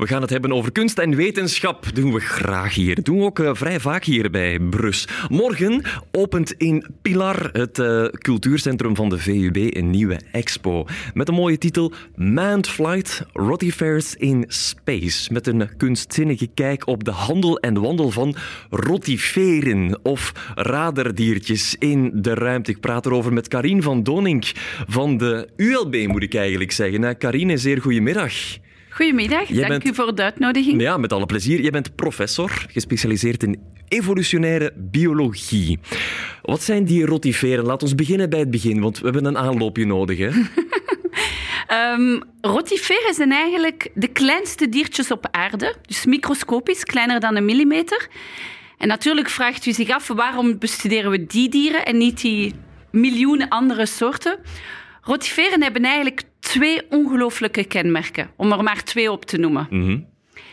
We gaan het hebben over kunst en wetenschap. Doen we graag hier. Doen we ook uh, vrij vaak hier bij Brus. Morgen opent in Pilar, het uh, cultuurcentrum van de VUB, een nieuwe expo. Met een mooie titel Manned Flight Rotifers in Space. Met een kunstzinnige kijk op de handel en wandel van rotiferen of raderdiertjes in de ruimte. Ik praat erover met Karin van Donink van de ULB, moet ik eigenlijk zeggen. Karine, zeer goedemiddag. Goedemiddag, dank u voor de uitnodiging. Ja, met alle plezier. Je bent professor, gespecialiseerd in evolutionaire biologie. Wat zijn die rotiferen? Laat ons beginnen bij het begin, want we hebben een aanloopje nodig. Hè? um, rotiferen zijn eigenlijk de kleinste diertjes op aarde, dus microscopisch, kleiner dan een millimeter. En natuurlijk vraagt u zich af waarom bestuderen we die dieren en niet die miljoenen andere soorten. Rotiferen hebben eigenlijk twee ongelooflijke kenmerken, om er maar twee op te noemen. Mhm.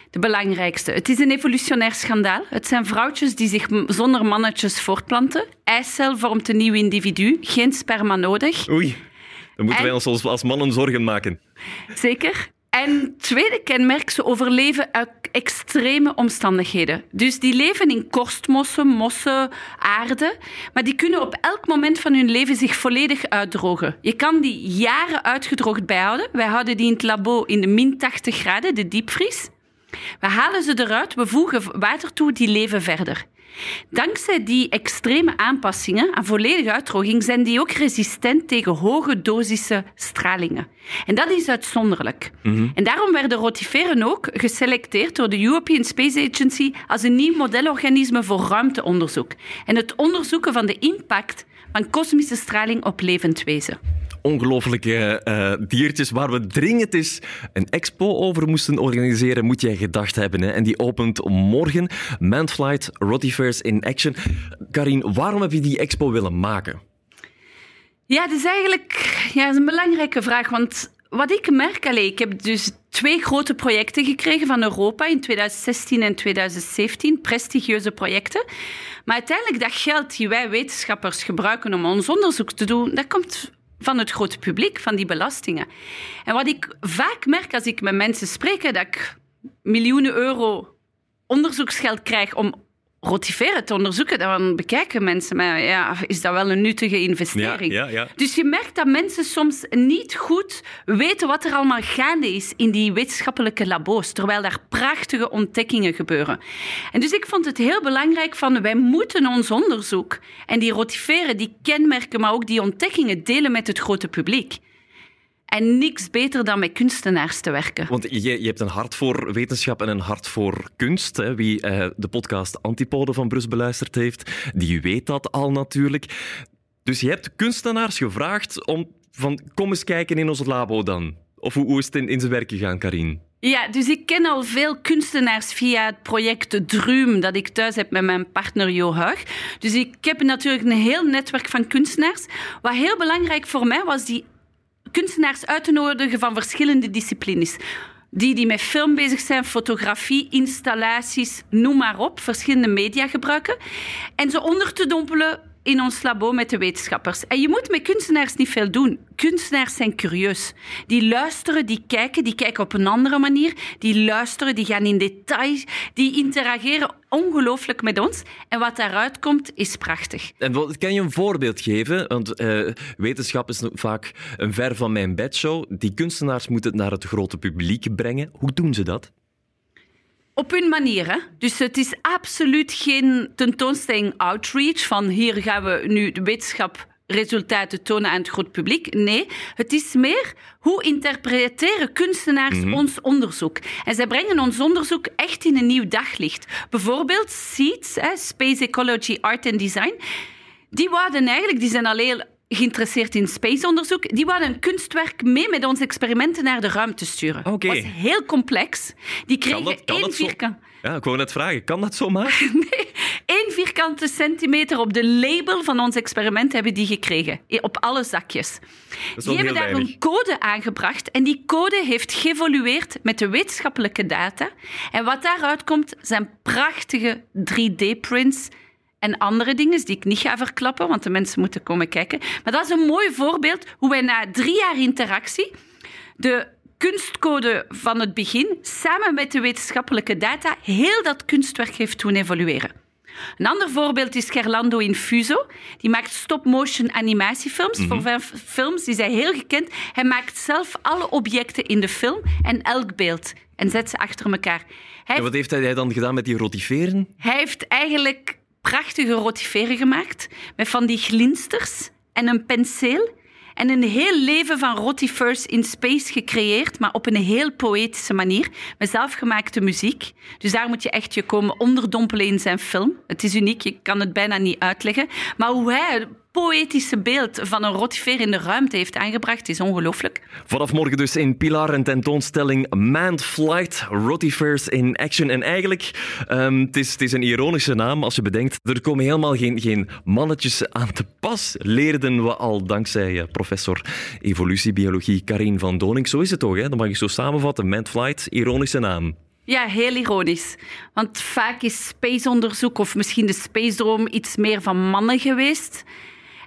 De belangrijkste. Het is een evolutionair schandaal. Het zijn vrouwtjes die zich zonder mannetjes voortplanten. Eicel vormt een nieuw individu, geen sperma nodig. Oei, dan moeten wij ons als mannen zorgen maken. Zeker. En tweede kenmerk, ze overleven uit extreme omstandigheden. Dus die leven in korstmossen, mossen, aarde, maar die kunnen op elk moment van hun leven zich volledig uitdrogen. Je kan die jaren uitgedroogd bijhouden. Wij houden die in het labo in de min 80 graden, de diepvries. We halen ze eruit, we voegen water toe, die leven verder. Dankzij die extreme aanpassingen aan volledige uitdroging zijn die ook resistent tegen hoge dosissen stralingen. En dat is uitzonderlijk. Mhm. En daarom werden rotiferen ook geselecteerd door de European Space Agency als een nieuw modelorganisme voor ruimteonderzoek en het onderzoeken van de impact van kosmische straling op levend wezen ongelooflijke uh, diertjes waar we dringend eens een expo over moesten organiseren, moet jij gedacht hebben. Hè? En die opent morgen. Manflight Rotifers in Action. Karin, waarom heb je die expo willen maken? Ja, dat is eigenlijk ja, is een belangrijke vraag. Want wat ik merk, allez, ik heb dus twee grote projecten gekregen van Europa in 2016 en 2017, prestigieuze projecten. Maar uiteindelijk dat geld die wij wetenschappers gebruiken om ons onderzoek te doen, dat komt van het grote publiek, van die belastingen. En wat ik vaak merk als ik met mensen spreek, dat ik miljoenen euro onderzoeksgeld krijg om rotiveren te onderzoeken, dan bekijken mensen maar ja, is dat wel een nuttige investering? Ja, ja, ja. Dus je merkt dat mensen soms niet goed weten wat er allemaal gaande is in die wetenschappelijke labo's, terwijl daar prachtige ontdekkingen gebeuren. En dus ik vond het heel belangrijk van wij moeten ons onderzoek en die rotiveren, die kenmerken, maar ook die ontdekkingen delen met het grote publiek. En niks beter dan met kunstenaars te werken. Want je, je hebt een hart voor wetenschap en een hart voor kunst. Hè. Wie eh, de podcast Antipode van Brus beluisterd heeft, die weet dat al natuurlijk. Dus je hebt kunstenaars gevraagd om van kom eens kijken in ons labo dan. Of hoe, hoe is het in, in zijn werk gegaan, Karin? Ja, dus ik ken al veel kunstenaars via het project Druum dat ik thuis heb met mijn partner Jo Huig. Dus ik heb natuurlijk een heel netwerk van kunstenaars. Wat heel belangrijk voor mij was die kunstenaars uit te nodigen van verschillende disciplines. Die die met film bezig zijn, fotografie, installaties, noem maar op, verschillende media gebruiken. En ze onder te dompelen in ons labo met de wetenschappers. En je moet met kunstenaars niet veel doen. Kunstenaars zijn curieus. Die luisteren, die kijken, die kijken op een andere manier. Die luisteren, die gaan in details, die interageren ongelooflijk met ons. En wat daaruit komt, is prachtig. En kan je een voorbeeld geven? Want uh, wetenschap is vaak een ver van mijn bedshow. Die kunstenaars moeten het naar het grote publiek brengen. Hoe doen ze dat? Op hun manier. Hè? Dus het is absoluut geen tentoonstelling outreach van hier gaan we nu de wetenschap resultaten tonen aan het groot publiek. Nee, het is meer hoe interpreteren kunstenaars mhm. ons onderzoek. En zij brengen ons onderzoek echt in een nieuw daglicht. Bijvoorbeeld SEEDS, Space Ecology, Art and Design. Die wouden eigenlijk, die zijn alleen geïnteresseerd in spaceonderzoek. Die wilden een kunstwerk mee met onze experimenten naar de ruimte sturen. Dat was heel complex. Die kregen één vierkant... Ja, ik wou net vragen, kan dat zomaar? nee, één vierkante centimeter op de label van ons experiment hebben die gekregen. Op alle zakjes. Die hebben daar een code aangebracht en die code heeft geëvolueerd met de wetenschappelijke data. En wat daaruit komt zijn prachtige 3D-prints en andere dingen die ik niet ga verklappen, want de mensen moeten komen kijken. Maar dat is een mooi voorbeeld hoe wij na drie jaar interactie de kunstcode van het begin, samen met de wetenschappelijke data, heel dat kunstwerk heeft doen evolueren. Een ander voorbeeld is Gerlando Infuso. Die maakt stop-motion animatiefilms. Mhm. Voor films is hij heel gekend. Hij maakt zelf alle objecten in de film en elk beeld en zet ze achter elkaar. Hij, En wat heeft hij dan gedaan met die rotiferen? hij heeft eigenlijk prachtige rotiferen gemaakt met van die glinsters en een penseel. En een heel leven van rotifers in space gecreëerd, maar op een heel poëtische manier, met zelfgemaakte muziek. Dus daar moet je echt je komen onderdompelen in zijn film. Het is uniek, je kan het bijna niet uitleggen. Maar hoe hij poëtische beeld van een rotifer in de ruimte heeft aangebracht, is ongelooflijk. Vanaf morgen dus in Pilar een tentoonstelling Manned Flight, Rotifers in Action. En eigenlijk, ehm, het, is, het is een ironische naam als je bedenkt, er komen helemaal geen, geen mannetjes aan te pas, leerden we al dankzij eh, professor evolutiebiologie Karin van Doning. Zo is het toch, hè? dat mag je zo samenvatten. Manned Flight, ironische naam. Ja, heel ironisch. Want vaak is spaceonderzoek of misschien de space droom iets meer van mannen geweest.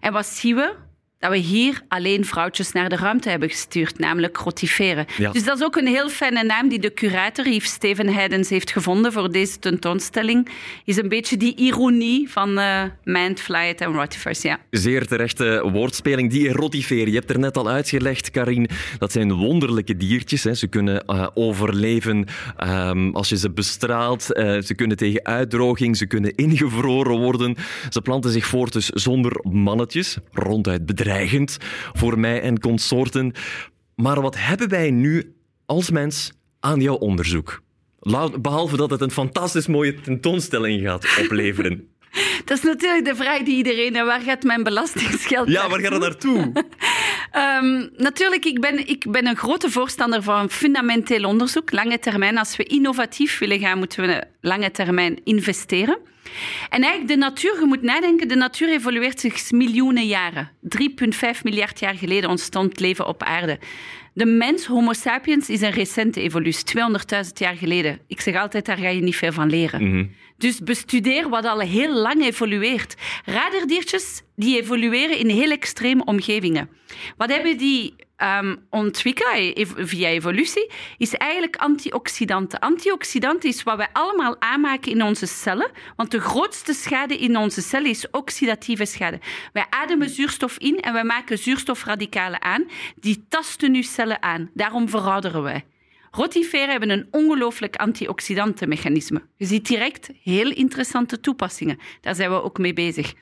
En wat zien we? Dat we hier alleen vrouwtjes naar de ruimte hebben gestuurd, namelijk rotiferen. Ja. Dus dat is ook een heel fijne naam die de curator Yves Steven Heidens heeft gevonden voor deze tentoonstelling. Is een beetje die ironie van eh manned flight en rotifers, ja. Zeer terechte woordspeling. Die rotiferen, je hebt er net al uitgelegd, Karin. Dat zijn wonderlijke diertjes. Hè. Ze kunnen eh, overleven ehm, als je ze bestraalt. Eh, ze kunnen tegen uitdroging, ze kunnen ingevroren worden. Ze planten zich voort dus zonder mannetjes. Ronduit bedreigend voor mij en consorten. Maar wat hebben wij nu als mens aan jouw onderzoek? Behalve dat het een fantastisch mooie tentoonstelling gaat opleveren. Dat is natuurlijk de vraag die iedereen... en Waar gaat mijn belastingsgeld Ja, waar gaat het naartoe? Ehm, natuurlijk, ik ben, ik ben een grote voorstander van fundamenteel onderzoek, lange termijn. Als we innovatief willen gaan, moeten we lange termijn investeren. En eigenlijk, de natuur, je moet nadenken, de natuur evolueert zich miljoenen jaren. 3,5 miljard jaar geleden ontstond leven op aarde. De mens, Homo sapiens, is een recente evolutie, 200.000 jaar geleden. Ik zeg altijd, daar ga je niet veel van leren. Dus bestudeer wat al heel lang evolueert. Raderdiertjes die evolueren in heel extreme omgevingen. Wat hebben die ontwikkeld ev- via evolutie? Is eigenlijk antioxidanten. Antioxidanten is wat wij allemaal aanmaken in onze cellen. Want de grootste schade in onze cellen is oxidatieve schade. Wij ademen zuurstof in en wij maken zuurstofradicalen aan. Die tasten uw cellen aan. Daarom verouderen wij. Rotiferen hebben een ongelooflijk antioxidantenmechanisme. Je ziet direct heel interessante toepassingen. Daar zijn we ook mee bezig.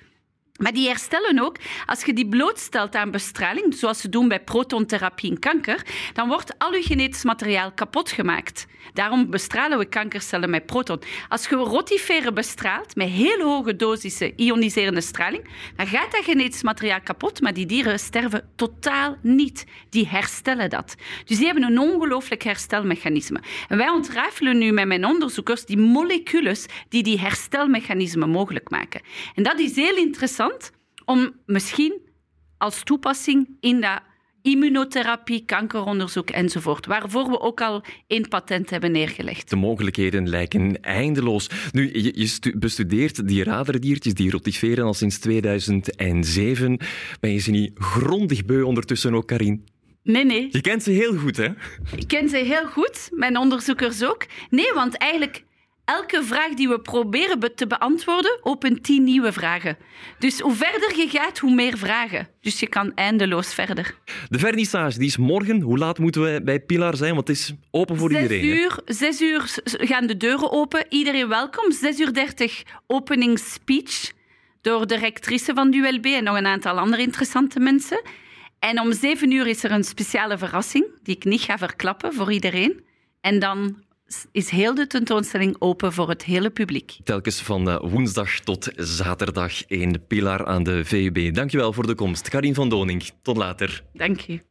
Maar die herstellen ook, als je die blootstelt aan bestraling, zoals ze doen bij protontherapie in kanker, dan wordt al je genetisch materiaal kapot gemaakt. Daarom bestralen we kankercellen met proton. Als je rotiferen bestraalt met heel hoge dosissen ioniserende straling, dan gaat dat genetisch materiaal kapot, maar die dieren sterven totaal niet. Die herstellen dat. Dus die hebben een ongelooflijk herstelmechanisme. En wij ontrafelen nu met mijn onderzoekers die molecules die die herstelmechanismen mogelijk maken. En dat is heel interessant om misschien als toepassing in dat immunotherapie, kankeronderzoek enzovoort, waarvoor we ook al één patent hebben neergelegd. De mogelijkheden lijken eindeloos. Nu, je, je stu- bestudeert die raderdiertjes, die rotiferen al sinds 2007. Ben je ze niet grondig beu ondertussen ook, Karin? Nee, nee. Je kent ze heel goed, hè? Ik ken ze heel goed, mijn onderzoekers ook. Nee, want eigenlijk elke vraag die we proberen be- te beantwoorden, opent tien nieuwe vragen. Dus hoe verder je gaat, hoe meer vragen. Dus je kan eindeloos verder. De vernissage, die is morgen. Hoe laat moeten we bij Pilar zijn? Want het is open voor Zes iedereen. hè? uur, zes uur gaan de deuren open. Iedereen welkom. Zes uur dertig opening speech door de rectrice van de ULB en nog een aantal andere interessante mensen. En om zeven uur is er een speciale verrassing die ik niet ga verklappen voor iedereen. En dan is heel de tentoonstelling open voor het hele publiek. Telkens van eh, woensdag tot zaterdag in Pilar aan de VUB. Dankjewel voor de komst. Karin van Doning, tot later. Dank u.